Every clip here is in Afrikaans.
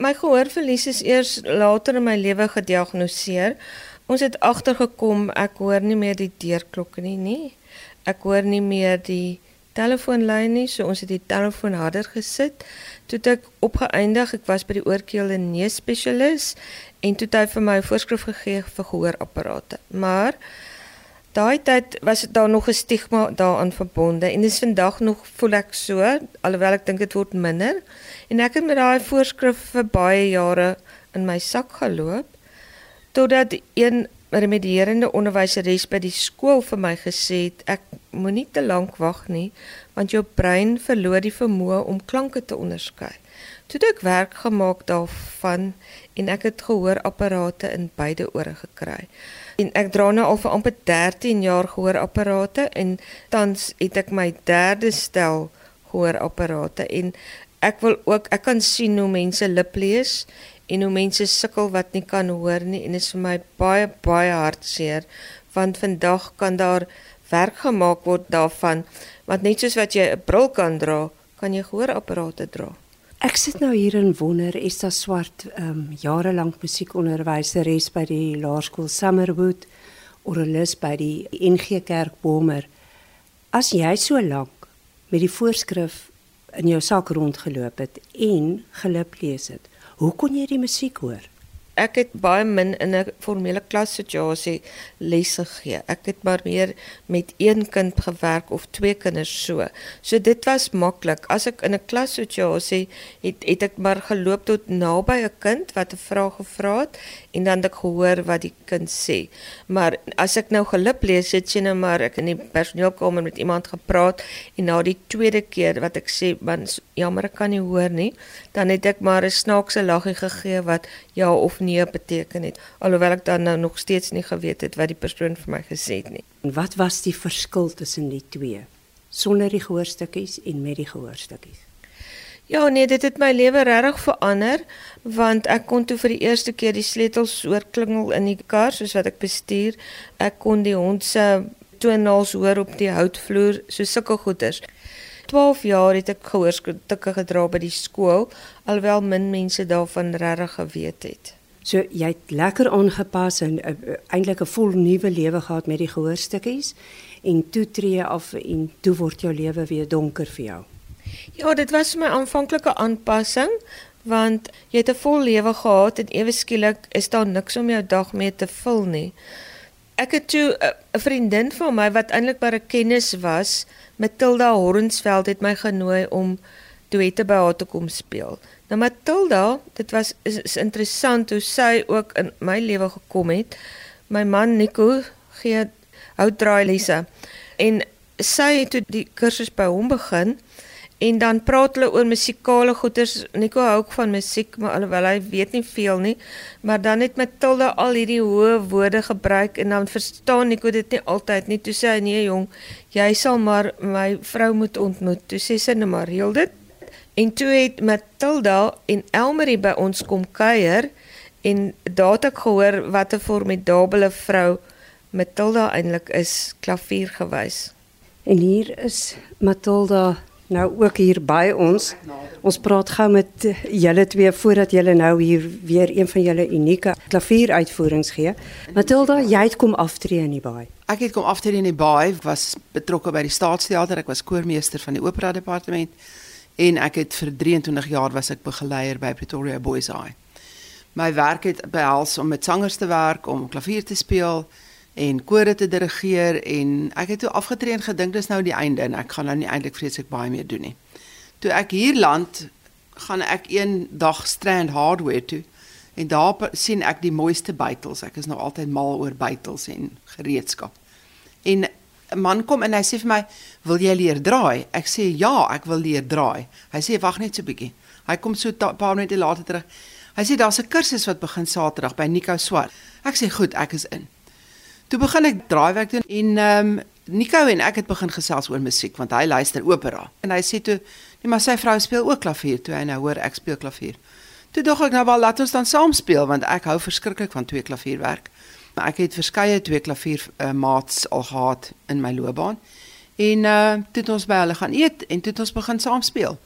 My gehoorverlies is eers later in my lewe gediagnoseer. Ons het agtergekom ek hoor nie meer die deurklokke nie, nie. Ek hoor nie meer die telefoonlyn nie, so ons het die telefoon harder gesit. Toe ek opgeëindig, ek was by die oorkeel en neus spesialis en toe het hy vir my 'n voorskrif gegee vir gehoorapparate. Maar daai tyd was daar nog 'n stigma daaraan verbonde en dis vandag nog voel ek so alhoewel ek dink dit word minder en ek het met daai voorskrif vir baie jare in my sak geloop totdat een remedierende onderwyseres by die skool vir my gesê het ek moenie te lank wag nie want jou brein verloor die vermoë om klanke te onderskei. Toe het ek werk gemaak daarvan en ek het gehoorapparate in beide ore gekry. En ek dra nou al vir amper 13 jaar gehoorapparate en tans het ek my derde stel gehoorapparate en ek wil ook ek kan sien hoe mense lip lees en hoe mense sukkel wat nie kan hoor nie en dit is vir my baie baie hartseer want vandag kan daar werk gemaak word daarvan want net soos wat jy 'n bril kan dra kan jy gehoorapparate dra Ek sit nou hier en wonder, daar swart ehm um, jare lank musiekonderwyseres by die Laerskool Summerwood of Ellis by die NG Kerk Bomer. As jy so lank met die voorskrif in jou sak rondgeloop het en gelip lees het, hoe kon jy die musiek hoor? Ek het baie min in 'n formele klassituasie lesse gegee. Ek het maar meer met een kind gewerk of twee kinders so. So dit was maklik. As ek in 'n klassituasie het het ek maar geloop tot naby 'n kind wat 'n vraag gevra het en dan het ek gehoor wat die kind sê. Maar as ek nou gelip lees, het jy nou maar ek in die personeelkamer met iemand gepraat en na die tweede keer wat ek sê, "Man, jammer ek kan nie hoor nie," dan het ek maar 'n snaakse laggie gegee wat ja of nee beteken het alhoewel ek dan nou nog steeds nie geweet het wat die persoon vir my gesê het nie. En wat was die verskil tussen die twee? Sonder die gehoorstukkies en met die gehoorstukkies. Ja, nee, dit het my lewe regtig verander want ek kon toe vir die eerste keer die sleutels oorklingel in die kar soos wat ek bestuur. Ek kon die hond se toenaals hoor op die houtvloer, so sulke goeters. 12 jaar het ek gehoorstukke gedra by die skool alhoewel min mense daarvan regtig geweet het. So jy het lekker aangepas en uh, eintlik 'n vol nuwe lewe gehad met die gehoorstukkies en toe tree af en toe word jou lewe weer donker vir jou. Ja, dit was my aanvanklike aanpassing want jy het 'n vol lewe gehad en ewe skielik is daar niks om jou dag mee te vul nie. Ek het toe 'n vriendin van my wat eintlik maar 'n kennis was, Matilda Hornsveld het my genooi om duette by haar te kom speel. Nou Matilda, dit was is, is interessant hoe sy ook in my lewe gekom het. My man Nico gee hout draai lesse en sy het toe die kursus by hom begin en dan praat hulle oor musikale goeters. Nico hou ook van musiek, maar alhoewel hy weet nie veel nie, maar dan het Matilda al hierdie hoë woorde gebruik en dan verstaan Nico dit nie altyd nie. Toe sê hy nee jong, jy sal maar my vrou moet ontmoet. Toe sê sy net maar heel dit En toe het Matilda en Elmarie by ons kom kuier en daar het ek gehoor wat 'n formidable vrou Matilda eintlik is, klavier gewys. En hier is Matilda nou ook hier by ons. Ons praat gou met julle twee voordat julle nou hier weer een van julle unieke klavieruitvoerings gee. Matilda, jy het kom aftree in die baai. Ek het kom aftree in die baai, was betrokke by die Staatsteater, ek was koormeester van die opera departement en ek het vir 23 jaar was ek begeleier by Pretoria Boys High. My werk het behels om met sangers te werk, om klavier te speel en kore te dirigeer en ek het toe afgetree en gedink dis nou die einde en ek gaan nou nie eintlik vreeslik baie meer doen nie. Toe ek hier land, gaan ek een dag Strand Hardware toe en daar sien ek die mooiste bytels. Ek is nog altyd mal oor bytels en gereedskap. En 'n man kom en hy sê vir my, "Wil jy leer draai?" Ek sê, "Ja, ek wil leer draai." Hy sê, "Wag net so 'n bietjie." Hy kom so 'n paar minute later terug. Hy sê, "Daar's 'n kursus wat begin Saterdag by Nico Swart." Ek sê, "Goed, ek is in." Toe begin ek draaiwerk doen en ehm um, Nico en ek het begin gesels oor musiek want hy luister opera. En hy sê toe, "Nee, maar sy vrou speel ook klavier." Toe hy nou hoor ek speel klavier. Toe dog ek nou wel laat ons dan saam speel want ek hou verskriklik van twee klavierwerk. Maar ek het verskeie twee klavier uh, maats al gehad in my loopbaan. En uh toe het ons by hulle gaan eet en toe het ons begin saam speel.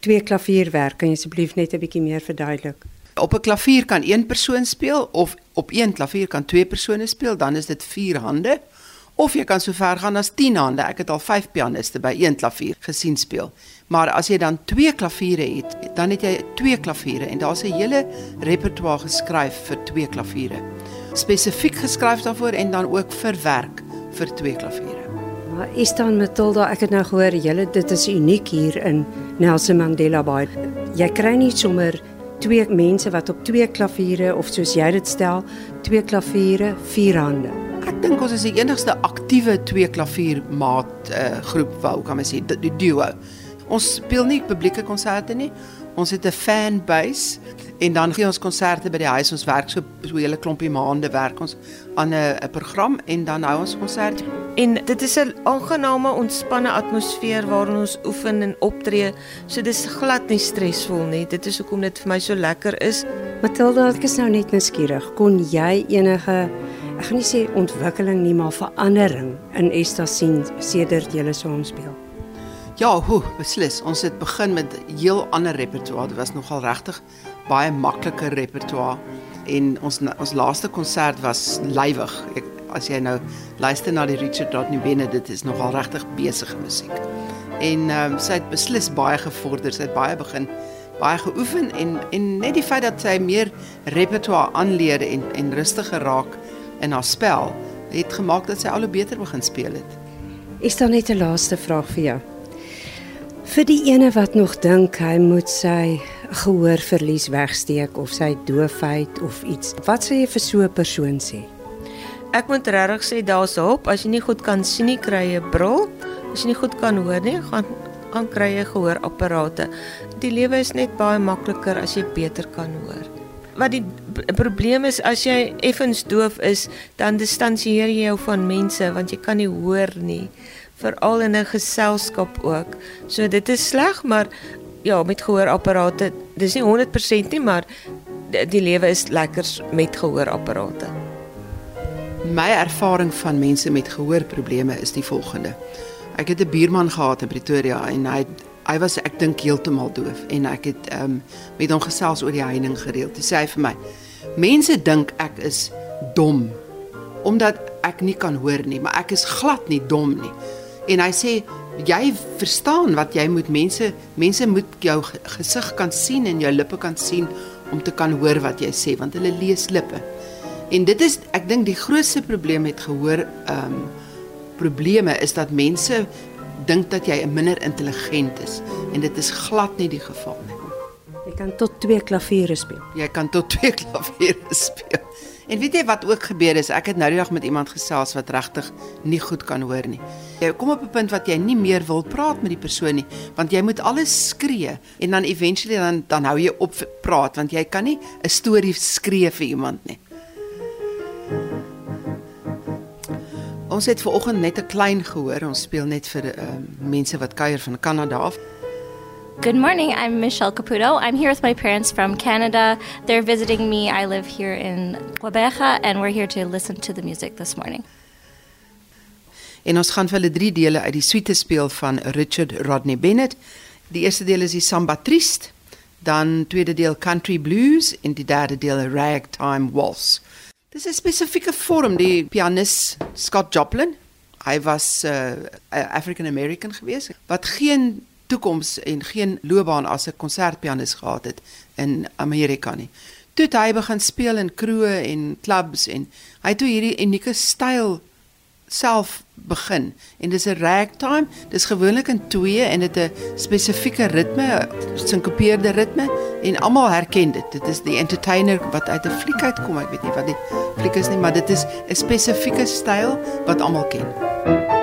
twee klavier werk? Kan jy asseblief net 'n bietjie meer verduidelik? Op 'n klavier kan een persoon speel of op een klavier kan twee persone speel, dan is dit 4 hande. Of jy kan so ver gaan as 10 hande. Ek het al 5 pianiste by een klavier gesien speel. Maar as jy dan twee klaviere het, dan het jy twee klaviere en daar's 'n hele repertoire geskryf vir twee klaviere. Spesifiek geskryf daarvoor en dan ook vir werk vir twee klaviere. Maar is dan Matilda, ek het nou gehoor julle dit is uniek hier in Nelson Mandela Bay. Jy kry nie sommer twee mense wat op twee klaviere of soos jy dit stel, twee klaviere, vier hande. Ek dink ons is die enigste aktiewe twee klavier maat uh, groep wou kan mens sê die duo. Ons speel nie publieke konserte nie. Ons het 'n fan base en dan gee ons konserte by die huis. Ons werk so so 'n hele klompie maande werk ons aan 'n 'n program en dan hou ons konsert. En dit is 'n aangename, ontspanne atmosfeer waarin ons oefen en optree. So dis glad nie stresvol nie. Dit is hoekom dit vir my so lekker is. Matilda, ek is nou net nuuskierig. Kon jy enige ek gaan nie sê ontwikkeling nie, maar verandering in Esta sien sedert jy saam speel? Ja, hoe beslis. Ons het begin met heel ander repertoire. Dit was nogal regtig baie makliker repertoire en ons ons laaste konsert was lywig. Ek as jy nou luister na die Richard Rodney Bennett, dit is nogal regtig besige musiek. En ehm um, sy het beslis baie gevorder. Sy het baie begin baie geoefen en en net die feit dat sy meer repertoire aanleer en en rustiger raak in haar spel het gemaak dat sy al hoe beter begin speel het. Is daar net 'n laaste vraag vir jou? Vir die ene wat nog dink hy moet sy gehoorverlies wegsteek of sy doofheid of iets. Wat sê jy vir so 'n persoon sê? Ek moet regtig sê daar's hulp. As jy nie goed kan sien nie, kry jy 'n bril. As jy nie goed kan hoor nie, gaan gaan kry jy gehoorapparate. Die lewe is net baie makliker as jy beter kan hoor. Wat die probleem is as jy effens doof is, dan distansieer jy jou van mense want jy kan nie hoor nie veral in 'n geselskap ook. So dit is sleg, maar ja, met gehoorapparate, dis nie 100% nie, maar die, die lewe is lekker met gehoorapparate. My ervaring van mense met gehoorprobleme is die volgende. Ek het 'n buurman gehad in Pretoria en hy hy was ek dink heeltemal doof en ek het um, met hom gesels oor die heining gereeld. Hy sê hy vir my: "Mense dink ek is dom omdat ek nie kan hoor nie, maar ek is glad nie dom nie." En hy sê jy verstaan wat jy moet mense mense moet jou gesig kan sien en jou lippe kan sien om te kan hoor wat jy sê want hulle lees lippe. En dit is ek dink die grootste probleem met gehoor ehm um, probleme is dat mense dink dat jy minder intelligent is en dit is glad nie die geval nie. Jy kan tot twee klaviere speel. Jy kan tot twee klaviere speel. En weet jy wat ook gebeur is, ek het nou die dag met iemand gesels wat regtig nie goed kan hoor nie. Jy kom op 'n punt wat jy nie meer wil praat met die persoon nie, want jy moet alles skree en dan eventually dan dan hou jy op praat want jy kan nie 'n storie skree vir iemand nie. Ons het ver oggend net 'n klein gehoor. Ons speel net vir uh, mense wat kuier van Kanada af. Good morning. I'm Michelle Caputo. I'm here with my parents from Canada. They're visiting me. I live here in Quebec, and we're here to listen to the music this morning. En ons gaan hulle drie dele uit die suite speel van Richard Rodney Bennett. Die eerste deel is die Samba Triste, dan tweede deel Country Blues en die derde deel Ragtime Waltz. Dis 'n spesifieke vorm die pianis Scott Joplin. Hy was 'n uh, African American gewees wat geen toekoms en geen loopbaan as 'n konsertpianis gehad het in Amerika nie. Toe hy begin speel in kroë en clubs en hy het toe hierdie unieke styl self begin. En dis 'n ragtime dis gewoonlik in twee en dit 'n spesifieke ritme sinkopeerde ritme en almal herken dit. Dit is die entertainer wat uit 'n fliek uitkom ek weet nie wat die fliek is nie maar dit is 'n spesifieke styl wat almal ken